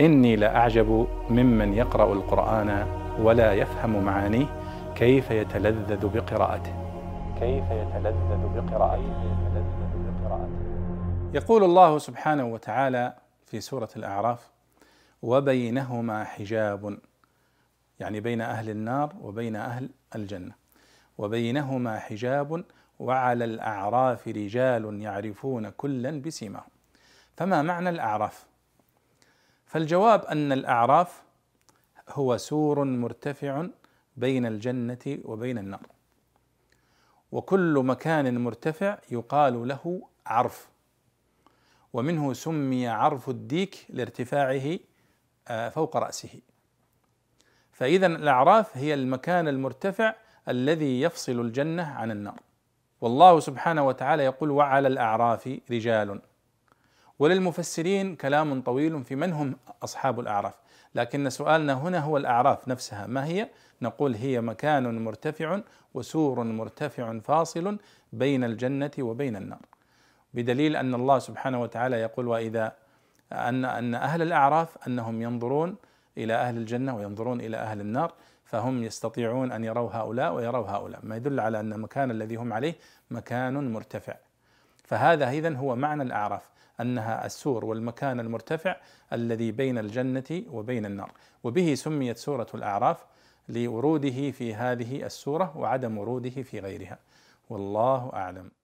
إني لأعجب ممن يقرأ القرآن ولا يفهم معانيه كيف يتلذذ بقراءته. كيف يتلذذ بقراءته. يقول الله سبحانه وتعالى في سورة الأعراف وبينهما حجاب يعني بين أهل النار وبين أهل الجنة. وبينهما حجاب وعلى الأعراف رجال يعرفون كلا بسيماهم. فما معنى الأعراف؟ فالجواب أن الأعراف هو سور مرتفع بين الجنة وبين النار. وكل مكان مرتفع يقال له عرف. ومنه سمي عرف الديك لارتفاعه آه، فوق رأسه. فاذا الأعراف هي المكان المرتفع الذي يفصل الجنة عن النار. والله سبحانه وتعالى يقول وعلى الأعراف رجال. وللمفسرين كلام طويل في من هم أصحاب الأعراف. لكن سؤالنا هنا هو الأعراف نفسها. ما هي؟ نقول هي مكان مرتفع وسور مرتفع فاصل بين الجنة وبين النار. بدليل أن الله سبحانه وتعالى يقول وإذا أن أن أهل الأعراف أنهم ينظرون إلى أهل الجنة وينظرون إلى أهل النار فهم يستطيعون أن يروا هؤلاء ويروا هؤلاء. ما يدل على أن المكان الذي هم عليه مكان مرتفع. فهذا اذا هو معنى الأعراف. أنها السور والمكان المرتفع الذي بين الجنة وبين النار. وبه سميت سورة الأعراف لوروده في هذه السورة وعدم وروده في غيرها. والله أعلم.